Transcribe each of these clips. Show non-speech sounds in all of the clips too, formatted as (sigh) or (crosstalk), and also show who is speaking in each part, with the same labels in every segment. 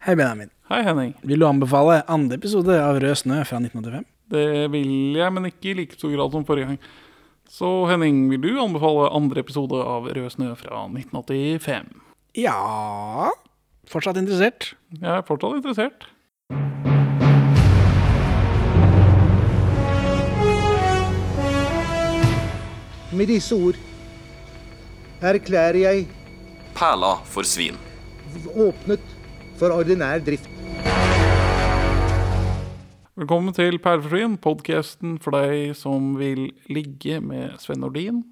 Speaker 1: Hei, Benjamin.
Speaker 2: Hei, Henning.
Speaker 1: Vil du anbefale andre episode av Rød snø fra 1985?
Speaker 2: Det vil jeg, men ikke i like stor grad som forrige gang. Så Henning, vil du anbefale andre episode av Rød snø fra 1985?
Speaker 1: Ja Fortsatt interessert?
Speaker 2: Jeg er fortsatt interessert.
Speaker 3: Med disse ord erklærer jeg
Speaker 4: Perla for svin.
Speaker 3: åpnet for ordinær drift.
Speaker 2: Velkommen til Perlefrien, podkasten for deg som vil ligge med Sven Nordin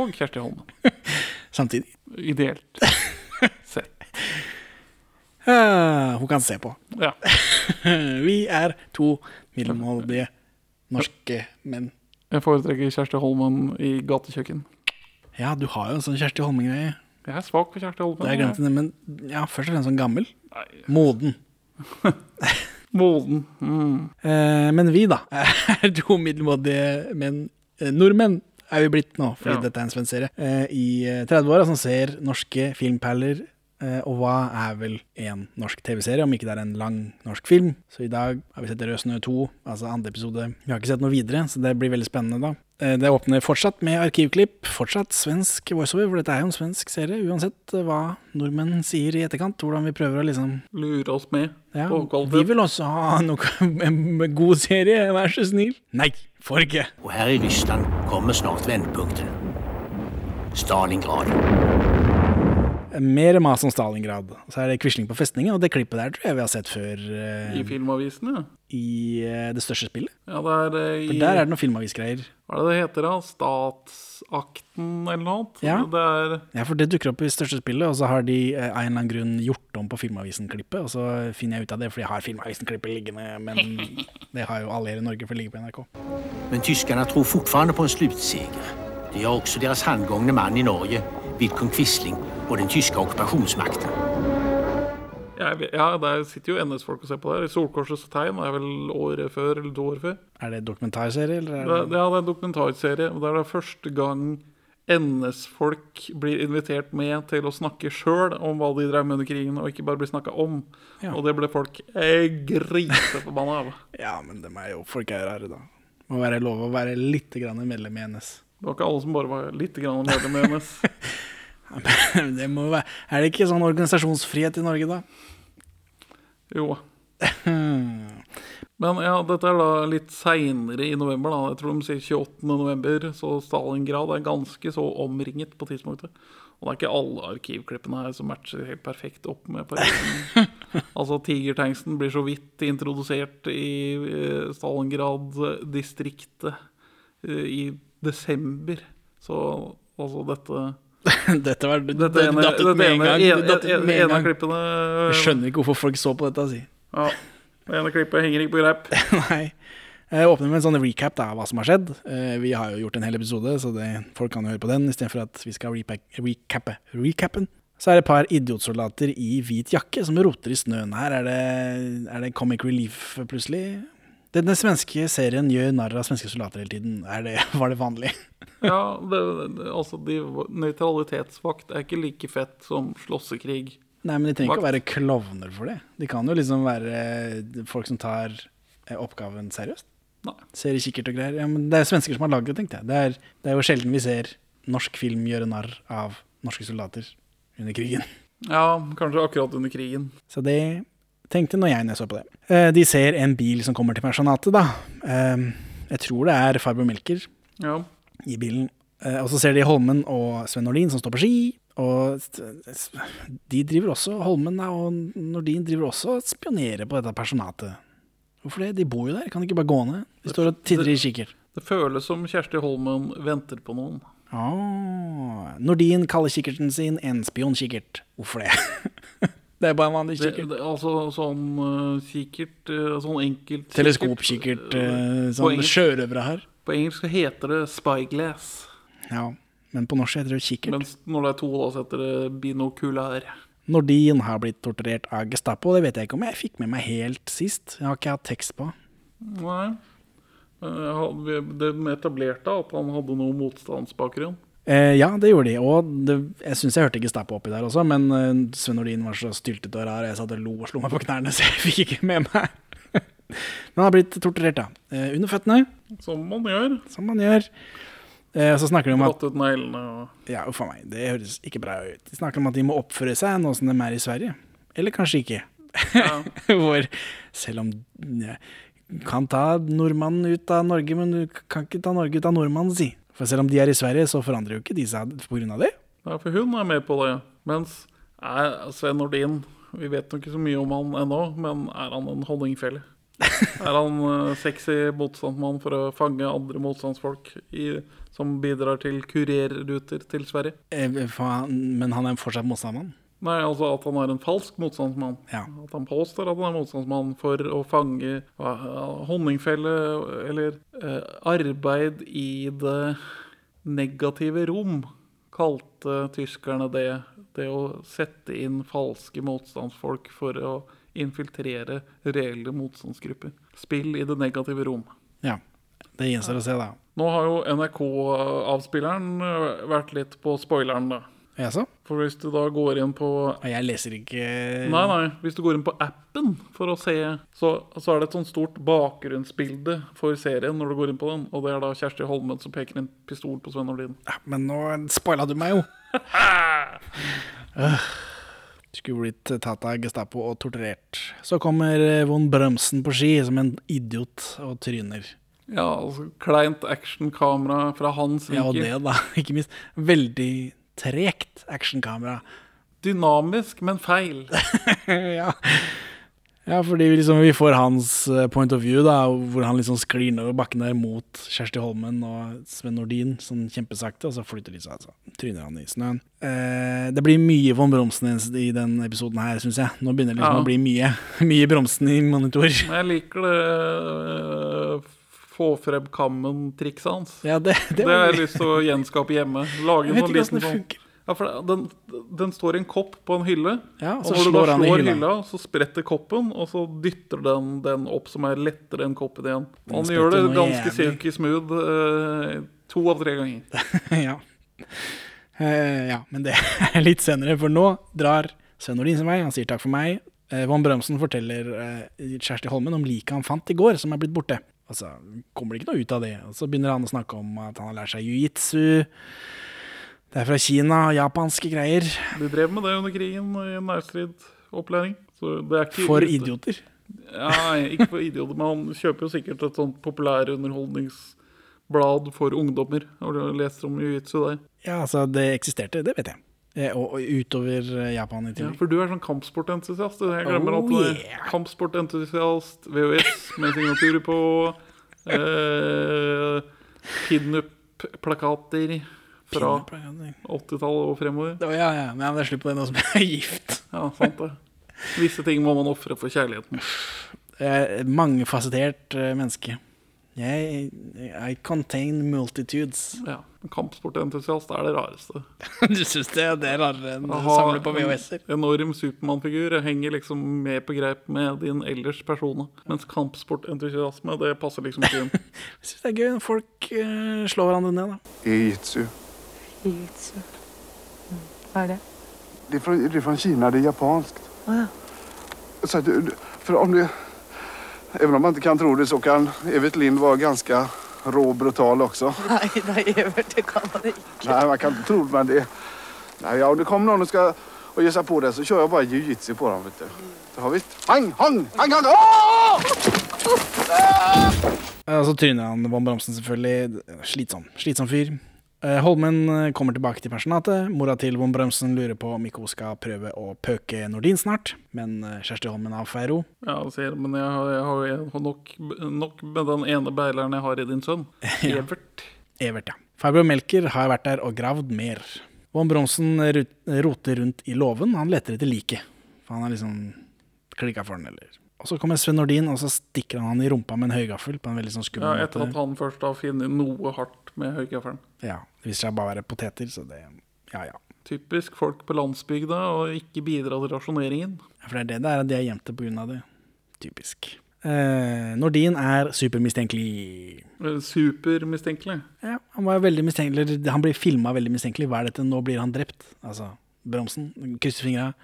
Speaker 2: og Kjersti Holmen. (laughs)
Speaker 1: Samtidig.
Speaker 2: Ideelt (laughs) sett.
Speaker 1: Uh, hun kan se på.
Speaker 2: Ja. (laughs)
Speaker 1: Vi er to middelmådige norske menn.
Speaker 2: Jeg foretrekker Kjersti Holmen i gatekjøkken.
Speaker 1: Ja, du har jo en sånn Kjersti Holmen-greie.
Speaker 2: Jeg er svak for Kjersti Holmen.
Speaker 1: Jeg glemt, det, men ja, først og fremst sånn gammel.
Speaker 2: Nei,
Speaker 1: Moden. (laughs)
Speaker 2: Moden. Mm.
Speaker 1: Eh, men vi, da, (laughs) er to middelmådige menn. Eh, nordmenn er vi blitt nå, fordi
Speaker 2: Ja.
Speaker 1: dette er en svensk serie. Eh, I eh, 30-åra som ser norske filmperler. Eh, og hva er vel en norsk TV-serie, om ikke det er en lang norsk film? Så i dag har vi sett Rød snø 2, altså andre episode. Vi har ikke sett noe videre, så det blir veldig spennende, da. Eh, Det åpner fortsatt med arkivklipp, fortsatt svensk voiceover, for dette er jo en svensk serie, uansett eh, hva nordmenn sier i etterkant. Hvordan vi prøver å liksom
Speaker 2: Lure oss med
Speaker 1: ja,
Speaker 2: på
Speaker 1: vi vil også ha noe en god serie, vær så snill. Nei, får ikke.
Speaker 5: Og her i Ryssland kommer snart vendepunktet. Stalingrad.
Speaker 1: Mer mas om Stalingrad. Så er det Quisling på festningen, og det klippet der tror jeg vi har sett før eh,
Speaker 2: I filmavisene.
Speaker 1: I eh, det største spillet.
Speaker 2: Ja, det er eh, i
Speaker 1: For der er det noen filmavisgreier.
Speaker 2: Hva er det det heter, da? Statsakten eller noe annet?
Speaker 1: Ja.
Speaker 2: Det er
Speaker 1: Ja, for det dukker opp i største spillet, og så har de eh, av en eller annen grunn gjort om på Filmavisen-klippet, og så finner jeg ut av det fordi jeg har Filmavisen-klippet liggende, men (laughs) det har jo alle her i Norge for det ligger på NRK.
Speaker 5: Men tyskerne tror fortfarande på en slutseger. Det har også deres handgående mann i Norge, Vidkun Quisling, og den tyske ockupationsmakten.
Speaker 2: Jeg, Ja, der sitter jo NS-folk og ser på det. her. I Solkorsets tegn er vel året før, eller to år før.
Speaker 1: Er det dokumentarserie, eller er
Speaker 2: Det,
Speaker 1: det
Speaker 2: ja, det er en dokumentarserie. og Det er det første gang NS-folk blir invitert med til å snakke sjøl om hva de drev med under krigen, og ikke bare bli snakka om.
Speaker 1: Ja.
Speaker 2: Og det ble folk eh, griseforbanna av. (laughs)
Speaker 1: Ja, men de er jo Folk er rare, da. Må være lov å være litt grann medlem i NS.
Speaker 2: Det var ikke alle som bare var litt grann medlem i NS. (laughs) (laughs)
Speaker 1: det må være Er det ikke sånn organisasjonsfrihet i Norge, da?
Speaker 2: Jo. (laughs) Men ja, dette er da litt seinere i november. da Jeg tror de sier 28. november, så Stalingrad er ganske så omringet på tidspunktet. Og det er ikke alle arkivklippene her som matcher helt perfekt opp med perioden. (laughs) altså, Tigertanksen blir så vidt introdusert i eh, Stalingrad-distriktet eh, i desember. Så altså dette (laughs)
Speaker 1: dette var
Speaker 2: Dette ene,
Speaker 1: dattet
Speaker 2: dette
Speaker 1: med en gang.
Speaker 2: En,
Speaker 1: Det
Speaker 2: ene,
Speaker 1: med en gang.
Speaker 2: klippene
Speaker 1: Jeg skjønner ikke hvorfor folk så på dette. Si.
Speaker 2: Ja, det ene klippet henger ikke på greip. (laughs)
Speaker 1: Nei. Jeg åpner med en sånn recap av hva som har skjedd. Eh, Vi har jo gjort en hel episode, så det, folk kan jo høre på den istedenfor at vi skal repack, recappe recappen. Så er det et par idiotsoldater i hvit jakke som roter i snøen her. Er det, er det comic relief plutselig? Denne svenske serien gjør narr av svenske soldater hele tiden. Det, (laughs) var det vanlig?
Speaker 2: Ja, det, det, altså de, Nøytralitetsvakt er ikke like fett som slåssekrig.
Speaker 1: Nei, men de trenger ikke å være klovner for det. De kan jo liksom være folk som tar eh, oppgaven seriøst.
Speaker 2: Nei.
Speaker 1: Ser i kikkert og greier. Ja, men det er svensker som har lagd det, tenkte jeg. Det er, det er jo sjelden vi ser norsk film gjøre narr av norske soldater under krigen.
Speaker 2: Ja, kanskje akkurat under krigen.
Speaker 1: Så det tenkte når jeg så på det. Eh, De ser en bil som kommer til pensjonatet, da. Eh, Jeg tror det er Fabio Melker
Speaker 2: Ja,
Speaker 1: i bilen. Eh, Og så ser de Holmen og Sven Nordin som står på ski. Og de driver også, Holmen og Nordin driver også og spionerer på dette personatet. Hvorfor det? De bor jo der, kan de ikke bare gå ned? De står og titter i kikker.
Speaker 2: Det føles som Kjersti Holmen venter på noen.
Speaker 1: Ah, Nordin kaller kikkerten sin en spionkikkert. Hvorfor det? (laughs) det er bare en vanlig kikkert.
Speaker 2: det, altså sånn uh, kikkert uh, Sånn enkelt.
Speaker 1: Teleskopkikkert, Uh,
Speaker 2: sånn
Speaker 1: sjørøvere her.
Speaker 2: På engelsk heter det spyglass.
Speaker 1: Ja, men på norsk heter det kikkert.
Speaker 2: Mens når det er to, da så heter det binokular.
Speaker 1: Nordin har blitt torturert av Gestapo. Det vet jeg ikke om jeg fikk med meg helt sist. Jeg har ikke hatt tekst på.
Speaker 2: Nei. Det etablerte at han hadde noe motstandsbakgrunn.
Speaker 1: Eh, ja, det gjorde de. Og det, jeg syns jeg hørte Gestapo oppi der også, men eh, Sven Nordin var så styltete og rar, jeg satt og lo og slo meg på knærne, (laughs) så jeg fikk ikke med meg. men han har blitt torturert, da. Eh, under føttene,
Speaker 2: Som man gjør.
Speaker 1: som man gjør. Eh, så snakker de om at
Speaker 2: ut neglene og
Speaker 1: Ja, uff a meg, det høres ikke bra ut. De snakker om at de må oppføre seg nå som de er i Sverige. Eller kanskje ikke.
Speaker 2: ja. (laughs)
Speaker 1: Hvor selv om ja, kan ta nordmannen ut av Norge, men du kan ikke ta Norge ut av nordmannen, si. For selv om de er i Sverige, så forandrer jo ikke de seg pga. det.
Speaker 2: Ja, for hun er med på det. Mens er Sven Nordin Vi vet nok ikke så mye om han ennå, men er han en honningfelle? (laughs) Er han uh, sexy motstandsmann for å fange andre motstandsfolk i, som bidrar til kurerruter til Sverige?
Speaker 1: Eh, faen, Men han er fortsatt motstandsmann.
Speaker 2: Nei, altså at han er en falsk motstandsmann.
Speaker 1: Ja.
Speaker 2: At han påstår at han er motstandsmann for å fange honningfelle eller eh, arbeid i det negative rom, kalte tyskerne det. Det å sette inn falske motstandsfolk for å infiltrere reelle motstandsgrupper. Spill i det negative rom.
Speaker 1: Ja. Det gjenstår å se, da.
Speaker 2: Nå har jo NRK-avspilleren eh, vært litt på spoileren, da.
Speaker 1: Jaså?
Speaker 2: For hvis du da går inn på
Speaker 1: Jeg leser ikke
Speaker 2: Nei, nei. Hvis du går inn på appen for å se, så, så er det et sånt stort bakgrunnsbilde for serien når du går inn på den. Og det er da Kjersti Holmen som peker en pistol på Sven Ordin.
Speaker 1: Ja, Men nå spoila du meg jo. (laughs) Skulle blitt tatt av Gestapo og torturert. Så kommer eh, von Brømsen på ski som en idiot og tryner.
Speaker 2: Ja, altså kleint actionkamera fra hans
Speaker 1: Ja, og det, da. (laughs) Ikke minst. Veldig tregt actionkamera.
Speaker 2: Dynamisk, men feil. (laughs)
Speaker 1: ja. ja, fordi vi liksom, vi får hans eh, point of view, da, hvor han liksom sklir nedover bakken der mot Kjersti Holmen og Sven Nordin sånn kjempesakte, og så flytter de seg, altså. Tryner han i snøen. Eh, det blir mye von Bromsen i den episoden her, syns jeg. Nå begynner det liksom
Speaker 2: Ja.
Speaker 1: å bli mye, (laughs) mye Bromsen i monitor.
Speaker 2: Jeg liker det øh, få frem kammen-trikset hans.
Speaker 1: Ja, det, det,
Speaker 2: Det har jeg lyst til å gjenskape hjemme. Lage en liten sånn. Ja, for den, den står i en kopp på en hylle.
Speaker 1: Ja,
Speaker 2: og
Speaker 1: så
Speaker 2: når du da
Speaker 1: slår hylla.
Speaker 2: hylla, så spretter koppen, og så dytter den den opp som er lettere enn koppen igjen.
Speaker 1: Den
Speaker 2: Han gjør det ganske
Speaker 1: jævlig.
Speaker 2: silky smooth eh, to av tre ganger. (laughs)
Speaker 1: ja. Eh, ja, men det er litt senere, for nå drar Sven Nordin sin vei. Han sier takk for meg. Eh, Von Brømsen forteller eh, Kjersti Holmen om liket han fant i går, som er blitt borte. Og så kommer det ikke noe ut av det. Og så begynner han å snakke om at han har lært seg jiu-jitsu. Det er fra Kina, japanske greier.
Speaker 2: De drev med det under krigen i er ikke
Speaker 1: For idioter.
Speaker 2: Ja, ikke for idioter, men han kjøper jo sikkert et sånt populærunderholdningsblad for ungdommer. Har du lest om jiu-jitsu der?
Speaker 1: Ja, altså, det eksisterte, det vet jeg. Eh, Og, og utover eh, Japan i
Speaker 2: Ja, for du er sånn kampsportentusiast. Jeg glemmer
Speaker 1: Oh,
Speaker 2: at
Speaker 1: yeah.
Speaker 2: kampsportentusiast, VHS med signaturer på, eh, pinup-plakater fra 80-tallet og fremover.
Speaker 1: Oh, ja, ja, men det er slutt på det nå som jeg er gift.
Speaker 2: Ja, sant det. Visse ting må man ofre for kjærligheten.
Speaker 1: Er mangefasettert eh, menneske. Jeg I contain multitudes.
Speaker 2: Ja, Kampsportentusiast er det rareste. (laughs)
Speaker 1: du syns det? Det er rarere enn å samle på VHS-er.
Speaker 2: En enorm Supermann-figur henger liksom med på greip med din ellers personer Mens kampsportentusiasme, det passer liksom ikke inn. (laughs)
Speaker 1: Jeg syns det er gøy når folk uh, slår hverandre ned. da.
Speaker 6: Jiu-jitsu.
Speaker 7: Jiu-jitsu. Mm. Hva er det?
Speaker 6: Det er, fra, det er fra Kina, det er japansk.
Speaker 7: Å ja.
Speaker 6: Så du- för om det, även om man inte kan tro det så kan Evert Lind vara ganska rå og brutal også.
Speaker 7: Nei nei, Evert, det kan man ikke.
Speaker 6: Nei, man kan ikke tro det, men det... Nei, ja, om det kommer noen og skal och ge sig på det så kjører jeg bare jiu-jitsu på dem, vet du. Så har vi... Hang, hang, hang, hang! Åh!
Speaker 1: Og så tryner han Van Bramsen, selvfølgelig. Slitsom. Slitsom fyr. Eh, Holmen eh, kommer tilbake til personatet. Mora til Von Bremsen lurer på om ikke hun skal prøve å pøke Nordin snart, men eh, Kjersti Holmen avfeier henne.
Speaker 2: Ja, sier men jeg har, jeg har nok, nok med den ene beileren jeg har i din sønn. (laughs) Evert.
Speaker 1: Evert, ja. Fabio Melker har vært der og gravd mer. Von Bromsen roter rundt i låven. Han leter etter liket. For han er liksom klikka for den, eller Og så kommer Sven Nordin, og så stikker han han i rumpa med en høygaffel på en veldig sånn
Speaker 2: Ja,
Speaker 1: Etter
Speaker 2: etter at han først har funnet noe hardt med høygaffelen.
Speaker 1: Ja, det viser seg bare å være poteter, så det Ja, ja.
Speaker 2: Typisk folk på landsbygda å ikke bidra til rasjoneringen.
Speaker 1: Ja, For det er det det er, at de er gjemt på grunn av det. Typisk. Eh, Nordin er supermistenkelig.
Speaker 2: Eh, Supermistenkelig.
Speaker 1: Ja, Han var veldig mistenkelig, han blir filma veldig mistenkelig. Hva er dette? Nå blir han drept. Altså, bromsen. Krysser fingra.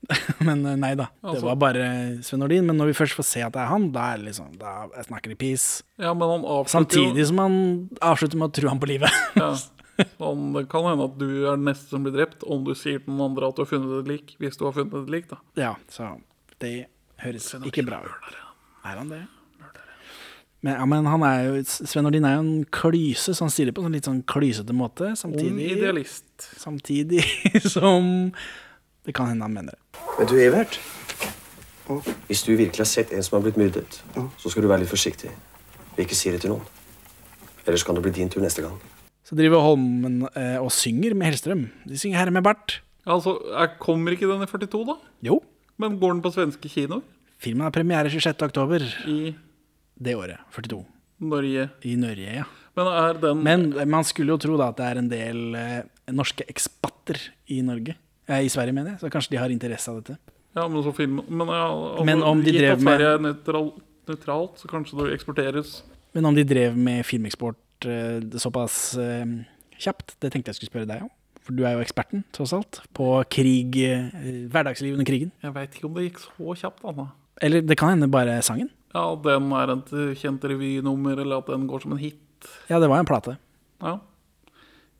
Speaker 1: (laughs) men eh, nei da. Det
Speaker 2: Altså-
Speaker 1: var bare Sven Nordin. Men når vi først får se at det er han, da er det liksom Da snakker de peace.
Speaker 2: Ja, men han
Speaker 1: Samtidig som han avslutter med å true ham på livet. (laughs)
Speaker 2: ja. Han, Det kan hende at du er den neste som blir drept, om du sier til noen andre at du har funnet et lik. Hvis du har funnet et lik, da.
Speaker 1: ja, så det høres ikke bra ut. Er han det? Men, ja, men han er jo Sven Nordin er jo en klyse, så han stiller på en litt sånn klysete måte.
Speaker 2: Ung
Speaker 1: Samtidig,
Speaker 2: idealist.
Speaker 1: samtidig (laughs) som det kan hende han mener det.
Speaker 8: Men du, Evert. Hvis du virkelig har sett en som har blitt myrdet, så skal du være litt forsiktig. Vi ikke si det til noen. Ellers kan det bli din tur neste gang.
Speaker 1: Så driver Holmen eh, og synger med Hellstrøm. De synger 'Herre med bart'.
Speaker 2: Altså, jeg Kommer ikke den i 42, da?
Speaker 1: Jo.
Speaker 2: Men går den på svenske kinoer?
Speaker 1: Filmen har premiere 26. oktober
Speaker 2: I
Speaker 1: det året. 42.
Speaker 2: Norge?
Speaker 1: I Norge, ja.
Speaker 2: Men er den
Speaker 1: Men man skulle jo tro da at det er en del eh, norske ekspatter i Norge. I Sverige, mener jeg. Så kanskje de har interesse av dette.
Speaker 2: Ja, men så film Men, ja, altså,
Speaker 1: Men om de drev med-
Speaker 2: Sverige er nøytral, nøytralt, så kanskje det eksporteres
Speaker 1: Men om de drev med filmeksport uh, såpass uh, kjapt, det tenkte jeg skulle spørre deg om. For du er jo eksperten, tross alt, på krig, uh, hverdagsliv under krigen.
Speaker 2: Jeg veit ikke om det gikk så kjapt, Anna.
Speaker 1: Eller det kan hende bare sangen.
Speaker 2: Ja, den er et kjent revynummer, eller at den går som en hit.
Speaker 1: Ja, det var en plate.
Speaker 2: Ja.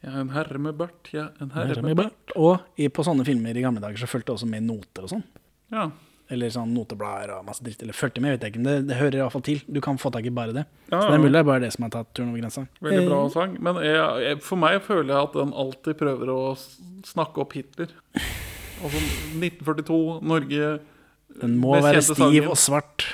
Speaker 2: Jeg er en herre med bart, jeg er en herre,
Speaker 1: Herre
Speaker 2: med
Speaker 1: med
Speaker 2: bart.
Speaker 1: Og i, på sånne filmer i gamle dager så fulgte det også med noter og sånn.
Speaker 2: Ja.
Speaker 1: Eller sånn noteblader og masse dritt. Eller fulgte med, vet jeg ikke. Men det, det hører iallfall til. Du kan få tak i bare det.
Speaker 2: Ja,
Speaker 1: Så det er mulig det er bare det som har tatt turen over grensa.
Speaker 2: Veldig bra
Speaker 1: Eh,
Speaker 2: sang. Men jeg, jeg, for meg føler jeg at den alltid prøver å snakke opp Hitler. Altså 1942, Norge
Speaker 1: Den må være stiv
Speaker 2: sangen.
Speaker 1: og svart.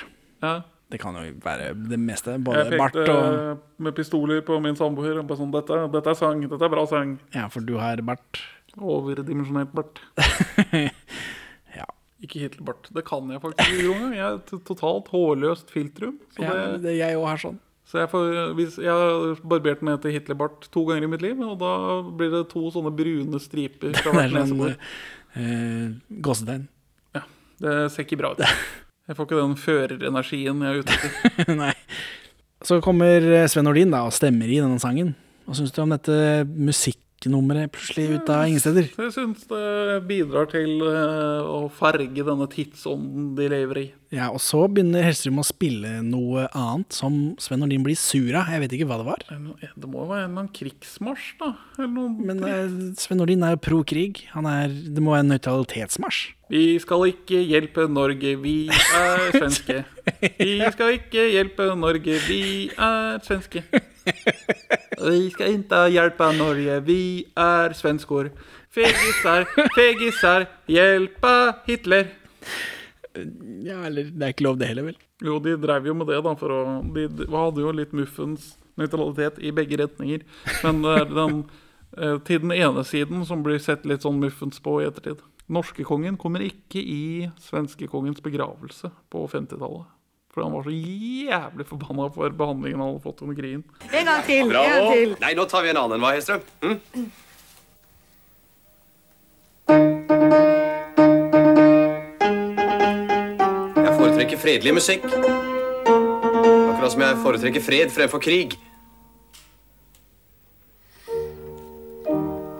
Speaker 2: Ja.
Speaker 1: Det kan jo være det meste.
Speaker 2: Jeg
Speaker 1: pekte bart og
Speaker 2: med pistoler på min samboer. bare Sånn, dette, dette er sang, dette er bra sang.
Speaker 1: Ja, for du har bart.
Speaker 2: Overdimensjonert bart. (laughs)
Speaker 1: Ja.
Speaker 2: Ikke Hitlerbart. Det kan jeg faktisk ikke. Jeg er et totalt hårløst filtrum. Så,
Speaker 1: ja
Speaker 2: det,
Speaker 1: det, jeg òg har sånn.
Speaker 2: så jeg, får, jeg har barbert ned til Hitlerbart to ganger i mitt liv, og da blir det to sånne brune striper (laughs) fra
Speaker 1: Det
Speaker 2: hvert
Speaker 1: er sånn
Speaker 2: nesebor.
Speaker 1: uh, gåsetegn.
Speaker 2: Det ser ikke bra ut. (laughs) Jeg får ikke den førerenergien jeg er ute etter. (laughs)
Speaker 1: Nei. Så kommer Sven Nordin da og stemmer i denne sangen. Hva syns du om dette musikknummeret plutselig ut av ingen steder?
Speaker 2: Jeg syns det bidrar til eh, å farge denne tidsånden de lever i.
Speaker 1: Ja, Og så begynner Hellstrøm å spille noe annet som Sven Nordin blir sur av. Jeg vet ikke hva det var.
Speaker 2: Det må jo være en eller annen krigsmarsj, da.
Speaker 1: Men eh, Sven Nordin er jo pro krig. Han er, det må være en nøytralitetsmarsj.
Speaker 2: Vi skal ikke hjelpe Norge, vi er svenske. (laughs) Vi skal ikke hjelpe Norge, vi er svenske. Vi skal ikke hjelpe Norge, vi er svenskor. Fegisar, fegisar, hjelpa Hitler.
Speaker 1: Ja, eller det er ikke lov det heller, vel.
Speaker 2: Jo, de drev jo med det, da, for å De, de hadde jo litt muffens nøytralitet i begge retninger. Men det er den eh, til den ene siden som blir sett litt sånn muffens på i ettertid. Norskekongen kommer ikke i svenskekongens begravelse på 50-tallet. For han var så jævlig forbanna for behandlingen han hadde fått under krigen.
Speaker 7: En gang til. En gang til.
Speaker 8: Nei, nå tar vi en annen. enn Hva, Hellstrøm? Hm? Jeg foretrekker fredelig musikk. Akkurat som jeg foretrekker fred fremfor krig.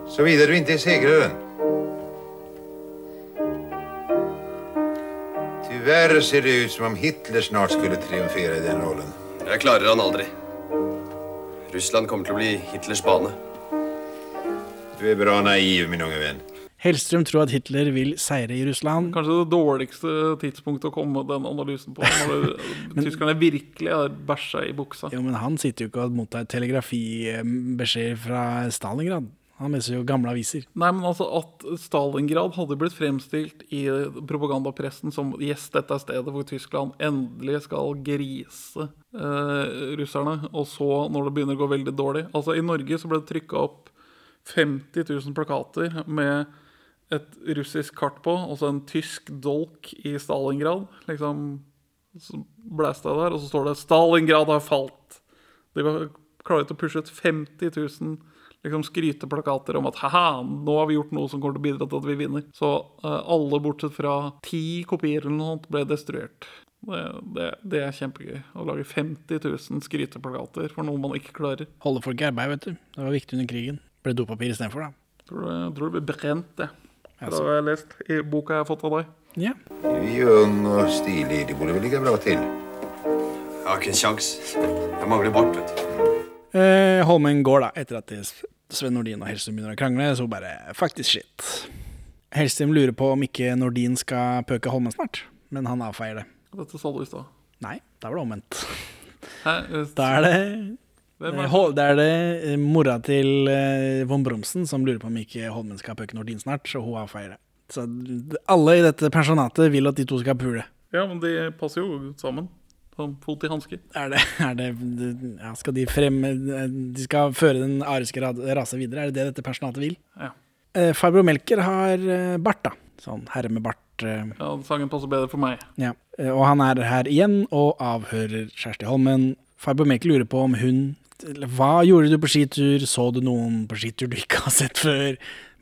Speaker 9: Så videre du inntil är Tyvärr ser det ut som om Hitler snart skulle triumfere i den rollen.
Speaker 8: Jeg klarer han aldri. Russland kommer til å bli Hitlers bane.
Speaker 9: Du er bra naiv, min unge venn.
Speaker 1: Hellstrøm tror at Hitler vil seire i Russland.
Speaker 2: Kanskje det dårligste tidspunktet å komme med den analysen på. Når (laughs) men, tyskerne virkelig har bæsja i buksa.
Speaker 1: Jo, men han sitter jo ikke og mottar telegrafibeskjed fra Stalingrad. Han leser jo gamle aviser.
Speaker 2: Nei, men altså At Stalingrad hadde blitt fremstilt i propagandapressen som yes, dette er stedet hvor Tyskland endelig skal grise eh, russerne, og så, når det begynner å gå veldig dårlig Altså I Norge så ble det trykka opp 50 000 plakater med et russisk kart på, og så en tysk dolk i Stalingrad. Liksom Så blæsta der, og så står det 'Stalingrad har falt'. De var klare til å pushe ut 50 000 liksom skryteplakater om at haha, nå har vi gjort noe som kommer til å bidra til at vi vinner. Så uh, alle bortsett fra ti kopier eller noe sånt ble destruert. Det, det, det er kjempegøy. Å lage 50 000 skryteplakater for noe man ikke klarer.
Speaker 1: Holde folk i arbeid, vet du. Det var viktig under krigen. Ble dopapir istedenfor, da.
Speaker 2: Tror du, tror det ble brent, det. Det har jeg lest i boka jeg har fått av deg.
Speaker 1: Ja.
Speaker 9: Vi er unge og stilige. Det borde vel ligga bra til?
Speaker 8: Jeg har ikke en chans. Jeg mangler bart, vet du.
Speaker 1: Eh, Holmen går, da, etter at Sven Nordin og Hellstrøm begynner å krangle, så bare faktisk shit. Hellstrøm lurer på om ikke Nordin skal pøke Holmen snart, men han avfeier det.
Speaker 2: Dette sa du i stad.
Speaker 1: Nei, da var det omvendt. Da er det Eh,
Speaker 2: det?
Speaker 1: Er det eh, mora til eh, von Bromsen som lurer på om ikke Holmen skal pøke Nordin snart, så hun avfeier det. Så alle i dette pensjonatet vil at de to skal pule.
Speaker 2: Ja, men de passer jo sammen. Som fot i hanske.
Speaker 1: Er det, er det ja, Skal de fremme De skal føre den ariske rase videre? Er det det dette personatet vil?
Speaker 2: Ja.
Speaker 1: Eh, Farbror Melker har eh, bart, da. Sånn herre med bart. eh,
Speaker 2: ja, sangen passer bedre for meg.
Speaker 1: ja. Eh, Og han er her igjen og avhører Kjersti Holmen. Farbror Melker lurer på om hun Hva gjorde du på skitur? Så du noen på skitur du ikke har sett før?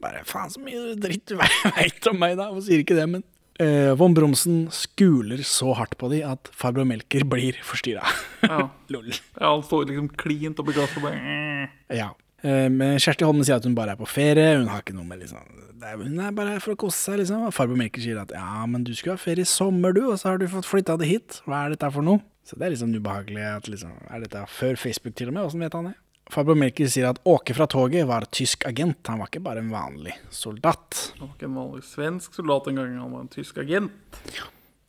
Speaker 1: Bare faen så mye dritt du (laughs) veit om meg, da. Hvorfor sier ikke det, men eh, Von Bromsen skuler så hardt på de at farbror Melker blir forstyrra.
Speaker 2: Ja. (laughs)
Speaker 1: Lol.
Speaker 2: ja, Han står liksom klint oppi glasset og bare.
Speaker 1: Ja. Eh, Men Kjersti Holmen sier at hun bare er på ferie. Hun har ikke noe med liksom det er, Hun er bare her for å kose seg, liksom. Farbror Melker sier at ja, men du skulle ha ferie i sommer, du, og så har du fått flytta det hit. Hva er dette for noe? Så det er liksom ubehagelig at liksom Er dette før Facebook, til og med? Åssen vet han det? Farbror Melker sier at Åke fra toget var tysk agent. Han var ikke bare en vanlig soldat.
Speaker 2: Han var ikke en vanlig svensk soldat engang, han var en tysk agent.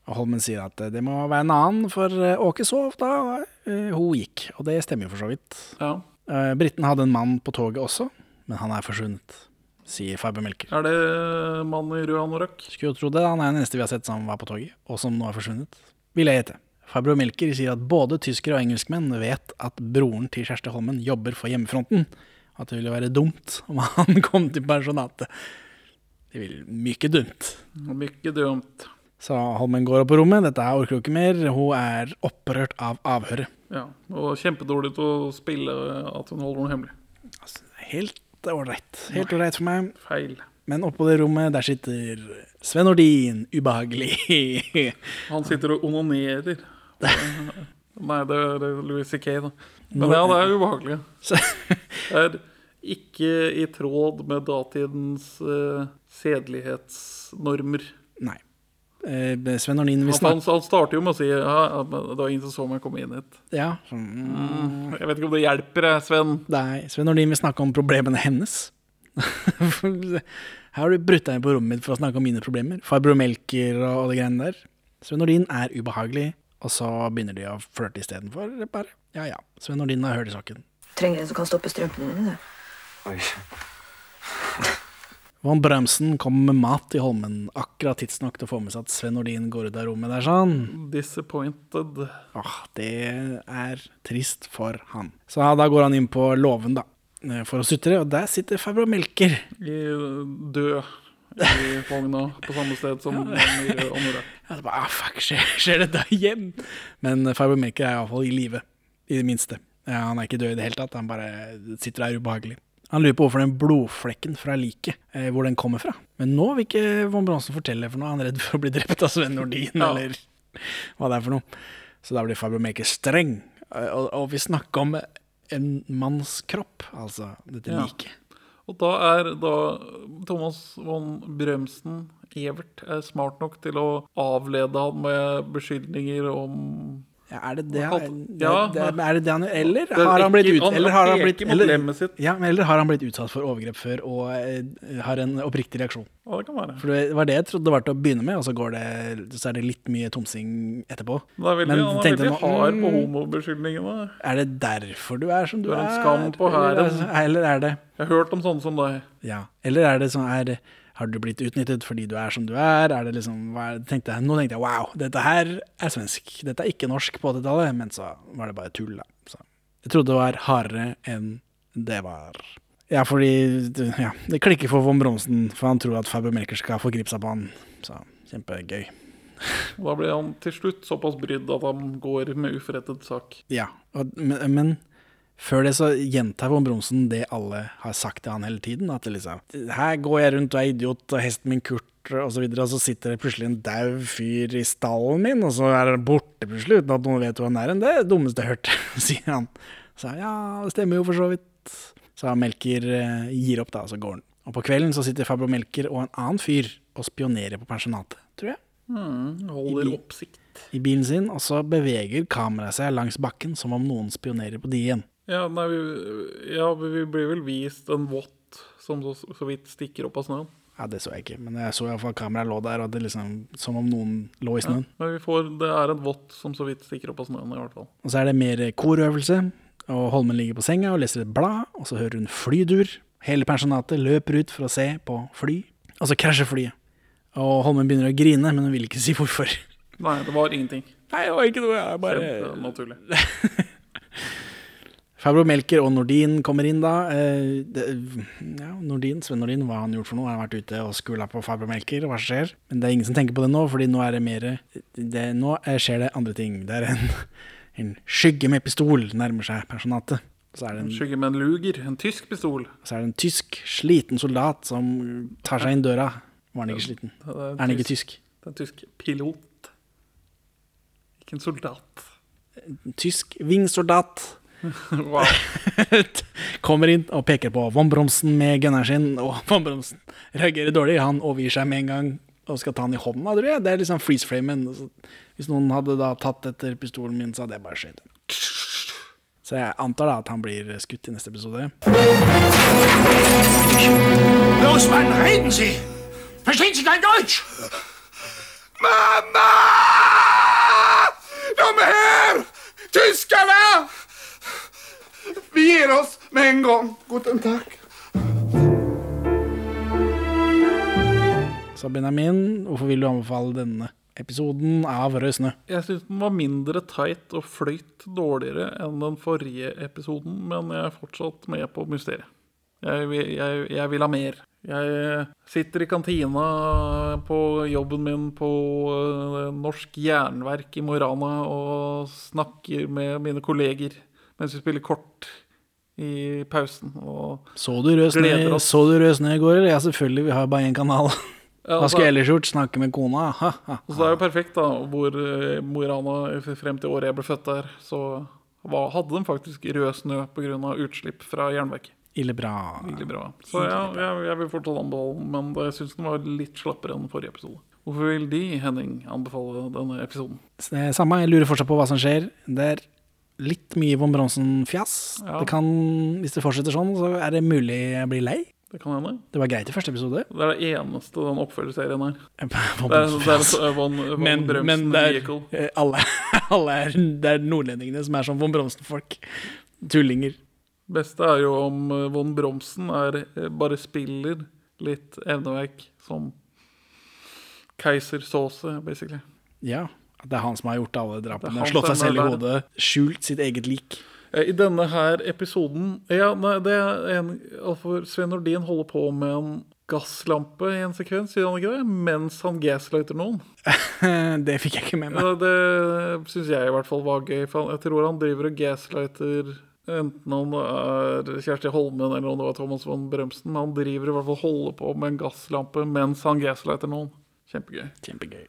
Speaker 1: Og Holmen sier at eh, det må være en annen, for eh, Åke sov da uh, hun gikk. Og det stemmer jo for så vidt.
Speaker 2: Ja.
Speaker 1: Uh, Briten hadde en mann på toget også, men han er forsvunnet, sier Fabio Melker.
Speaker 2: Er det mannen i rød anorakk?
Speaker 1: Skulle jo tro det, han er den eneste vi har sett som var på toget, og som nå er forsvunnet. Vil jeg gjette. Farbror Milker sier at både tyskere og engelskmenn vet at broren til Kjersti Holmen jobber for hjemmefronten. At det ville være dumt om han (laughs) kom til pensjonatet. Det vil mye dumt.
Speaker 2: Mye dumt.
Speaker 1: Så Holmen går opp på rommet, dette orker hun ikke mer. Hun er opprørt av avhøret.
Speaker 2: Ja, og kjempedårlig til å spille at hun holder noe hemmelig.
Speaker 1: Altså, helt ålreit. Helt ålreit for meg.
Speaker 2: Feil.
Speaker 1: Men oppå det rommet, der sitter Sven Ordin, ubehagelig.
Speaker 2: Han sitter og onanerer. (laughs) Nei, det er Louis C.K., da. Men ja, det er ubehagelig. (laughs) Det er ikke i tråd med datidens uh, sedelighetsnormer.
Speaker 1: Nei. Eh, Sven Ornin vi
Speaker 2: snakker...
Speaker 1: Han,
Speaker 2: han starter jo med å si ja, det var ingen som så meg komme inn hit.
Speaker 1: Ja. Mm.
Speaker 2: Jeg vet ikke om det hjelper, Sven.
Speaker 1: Nei, Sven Nordin vil snakke om problemene hennes. (laughs) Her har du brutt deg inn på rommet mitt for å snakke om mine problemer. Farbror Melker og, og det greiene der. Sven Nordin er ubehagelig, og så begynner de å flørte istedenfor. Bare ja ja. Sven Nordin har hørt i saken.
Speaker 7: Trenger en som kan stoppe strømpene dine. du.
Speaker 8: Oi. (laughs)
Speaker 1: Von Bremsen kommer med mat i Holmen akkurat tidsnok til å få med seg at Sven Nordin går ut av rommet der sånn.
Speaker 2: Disappointed.
Speaker 1: Åh, det er trist for han. Så ja, da går han inn på låven, da, eh, for å sutre, og der sitter farbror Melker.
Speaker 2: I død i vogna på samme sted som den i rød anorakk.
Speaker 1: Det bare, ah, fuck, skjer, (laughs) skjer dette igjen? Men Fibermaker er iallfall i live, i det minste. Ja, han er ikke død i det hele tatt, han bare sitter der ubehagelig. Han lurer på hvorfor den blodflekken fra liket, eh, hvor den kommer fra. Men nå vil ikke von Bronsen fortelle, for noe, han er redd for å bli drept av Sven Nordin,
Speaker 2: Ja.
Speaker 1: eller hva det er for noe. Så da blir Fibermaker streng, Eh, og, og vi snakker om en manns kropp, altså dette
Speaker 2: Ja.
Speaker 1: liket.
Speaker 2: Og da er da Thomas von Bremsen Evert er smart nok til å avlede han med beskyldninger om
Speaker 1: Ja, er det det, han- det,
Speaker 2: Ja,
Speaker 1: er det det han gjør? Eller
Speaker 2: er
Speaker 1: har han blitt, ut, eller har han blitt eller, ja, eller har han blitt utsatt for overgrep før og eh, har en oppriktig reaksjon?
Speaker 2: Ja, det kan være.
Speaker 1: For det var det jeg trodde det var til å begynne med, og så, går det, så er det litt mye tomsing etterpå.
Speaker 2: Da vil
Speaker 1: Men
Speaker 2: han er
Speaker 1: tenkte
Speaker 2: veldig hard på
Speaker 1: mm,
Speaker 2: homobeskyldningene.
Speaker 1: Er det derfor du er som du,
Speaker 2: Du er
Speaker 1: er?
Speaker 2: en skam på hæren.
Speaker 1: Eller, eller er det
Speaker 2: Jeg har hørt om sånne som deg.
Speaker 1: Ja. Eller er det sånn er, Har du blitt utnyttet fordi du er som du er? Er det liksom, tenkte jeg, nå tenkte jeg wow, dette her er svensk. Dette er ikke norsk på 80-tallet, men så var det bare tull, da. Så jeg trodde det var hardere enn det var. Ja, fordi ja, det klikker for von Bronsen, for han tror at Faber Melker skal forgripe seg på han. Så kjempegøy. (laughs)
Speaker 2: Da blir han til slutt såpass brydd at han går med uforrettet sak.
Speaker 1: Ja, og, men, men Før det så gjentar von Bronsen det alle har sagt til han hele tiden. At liksom Her går jeg rundt og er idiot, og hesten min Kurt og så videre, og så sitter det plutselig en daud fyr i stallen min, og så er han borte plutselig uten at noen vet hvor han er. Det er det dummeste jeg har hørt, (laughs) sier han. Så ja, det stemmer jo for så vidt. Så Melker eh, gir opp, da, og så går han. Og på kvelden så sitter Fabro Melker og en annen fyr og spionerer på pensjonatet, tror jeg.
Speaker 2: Mm, holder oppsikt.
Speaker 1: I bilen sin, og så beveger kameraet seg langs bakken som om noen spionerer på de igjen.
Speaker 2: Ja, nei, vi, ja, vi blir vel vist en vått som så, så vidt stikker opp av snøen.
Speaker 1: Ja, det så jeg ikke, men jeg så iallfall kameraet lå der, og det liksom som om noen lå i snøen.
Speaker 2: Men vi får, det er en vått som så vidt stikker opp av snøen, i hvert fall.
Speaker 1: Og så er det mer korøvelse, og Holmen ligger på senga og leser et blad, og så hører hun flydur. Hele pensjonatet løper ut for å se på fly, og så krasjer flyet. Og Holmen begynner å grine, men hun vil ikke si hvorfor.
Speaker 2: Nei, det var ingenting.
Speaker 1: Nei, det var ikke noe, jeg bare
Speaker 2: Kjempenaturlig. (laughs)
Speaker 1: Fabro Melker og Nordin kommer inn da. Eh, det, ja, Nordin, Sven Nordin, hva har han gjort for noe? Han har vært ute og skula på Fabro Melker, hva skjer? Men det er ingen som tenker på det nå, fordi nå er det mer det, Nå skjer det andre ting. Det er en, en skygge med pistol nærmer seg personatet. Så er det en,
Speaker 2: Skygge med en luger, en tysk pistol.
Speaker 1: så er det en tysk, sliten soldat som tar seg inn døra. Var han ikke sliten?
Speaker 2: Er,
Speaker 1: Er han ikke tysk?
Speaker 2: Det er en tysk pilot. Ikke en soldat.
Speaker 1: En Tysk vingsoldat. (laughs)
Speaker 2: Wow. (laughs)
Speaker 1: Kommer inn og peker på Von Bromsen med gunneren sin, og (laughs) Von Bromsen reagerer dårlig. Han overgir seg med en gang og skal ta han i hånda, tror jeg. Det er liksom freeze-framen. Hvis noen hadde da tatt etter pistolen min, så hadde jeg bare skjøt. Så jeg antar da at han blir skutt i neste episode.
Speaker 5: Los, Mann, reden Sie! Verstehen Sie kein Deutsch?
Speaker 6: Mamma! De er her! Tyskerne! Vi gir oss med en gang. Guten takk.
Speaker 1: Så Benjamin, hvorfor vil du anbefale denne episoden av Rød snø?
Speaker 2: Jeg syns den var mindre teit og fløyt dårligere enn den forrige episoden, men jeg er fortsatt med på mysteriet. Jeg, jeg, jeg vil ha mer. Jeg sitter i kantina på jobben min på eh, Norsk Jernverk i Mo i Rana og snakker med mine kolleger mens vi spiller kort i pausen.
Speaker 1: Så du Rød snø, så du rød snø i går, eller? Ja, selvfølgelig, vi har bare én kanal.
Speaker 2: Ja,
Speaker 1: Hva skulle jeg ellers gjort? Snakke med kona? Ha, ha.
Speaker 2: Så det er jo perfekt, da, hvor eh, Mo i Rana frem til året jeg ble født der, så hadde de faktisk rød snø pga. utslipp fra jernverket.
Speaker 1: Ille bra.
Speaker 2: Ille bra. Så ja, jeg, jeg vil fortsatt anbefale den, men jeg syns den var litt slappere enn forrige episode. Hvorfor vil de, Henning, anbefale denne episoden?
Speaker 1: Er Samme, jeg lurer fortsatt på hva som skjer. Det er litt mye Von Bronsen-fjas.
Speaker 2: Ja.
Speaker 1: Det kan, Hvis det fortsetter sånn, så er det mulig jeg blir lei.
Speaker 2: Det kan hende.
Speaker 1: Det var greit i første episode.
Speaker 2: Det er det eneste den oppfølgerserien er. (laughs) Det er, det er Von, von
Speaker 1: Men, men det er, eh, alle, (laughs) alle er, det er nordlendingene som er som Von Bronsen-folk. Tullinger.
Speaker 2: beste er jo om eh, Von Bromsen er, eh, bare spiller litt evneverk som keisersåse, basically.
Speaker 1: Ja. Det er han som har gjort alle drapene. Slått seg selv i hodet. Skjult sitt eget lik.
Speaker 2: Eh, I denne her episoden Ja, nei, det er en For Sven Nordin holder på med en gasslampe i en sekvens, sier han ikke det? Mens han gaslighter noen. (laughs)
Speaker 1: det fikk jeg ikke med meg.
Speaker 2: Det, det syns jeg i hvert fall var gøy. For jeg tror han driver og gaslighter Enten han er Kjersti Holmen eller om det var Thomas von Brømsen. Han driver i hvert fall holder på med en gasslampe mens han gaslighter noen. Kjempegøy.
Speaker 1: Kjempegøy.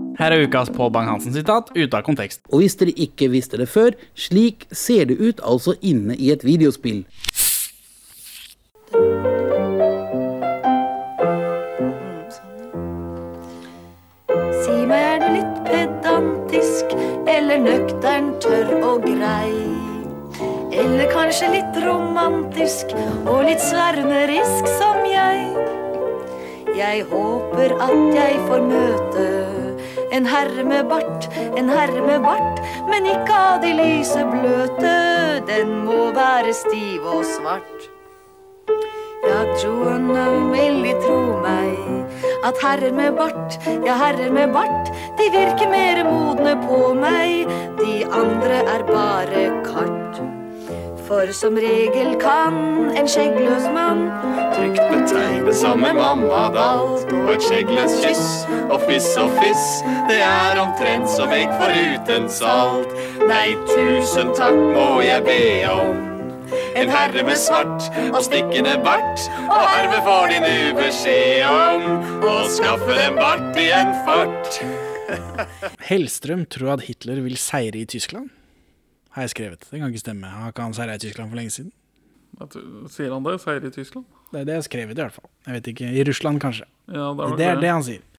Speaker 10: Her er ukas Pål Bang-Hansen-sitat ute av kontekst.
Speaker 11: Og hvis dere ikke visste det før, slik ser det ut altså inne i et videospill.
Speaker 12: Si meg, er du litt pedantisk, eller nøktern, tørr og grei? Eller kanskje litt romantisk og litt svermerisk som jeg? Jeg håper at jeg får møte en herre med bart, en herre med bart, men ikke av de lyse bløte, den må være stiv og svart. Ja, troende vil de tro meg, at herrer med bart, ja herrer med bart, de virker mer modne på meg, de andre er bare kart. For som regel kan en skjeggløs mann
Speaker 13: Trygt betegnes som en mammadalt og et skjeggløst kyss. Og fiss og fiss, det er omtrent som egg foruten salt. Nei, tusen takk må jeg be om. En herre med svart og stikkende bart, og herved får de nu beskjed om å skaffe dem bart i en fart. (laughs)
Speaker 1: Hellstrøm tror at Hitler vil seire i Tyskland. Har jeg skrevet. Det kan ikke stemme. Har ikke han seira i Tyskland for lenge siden?
Speaker 2: Sier han det? Seire i Tyskland?
Speaker 1: Det er det jeg har skrevet, i hvert fall. Jeg vet ikke. I Russland, kanskje.
Speaker 2: Ja, det
Speaker 1: det er
Speaker 2: det.
Speaker 1: det han sier.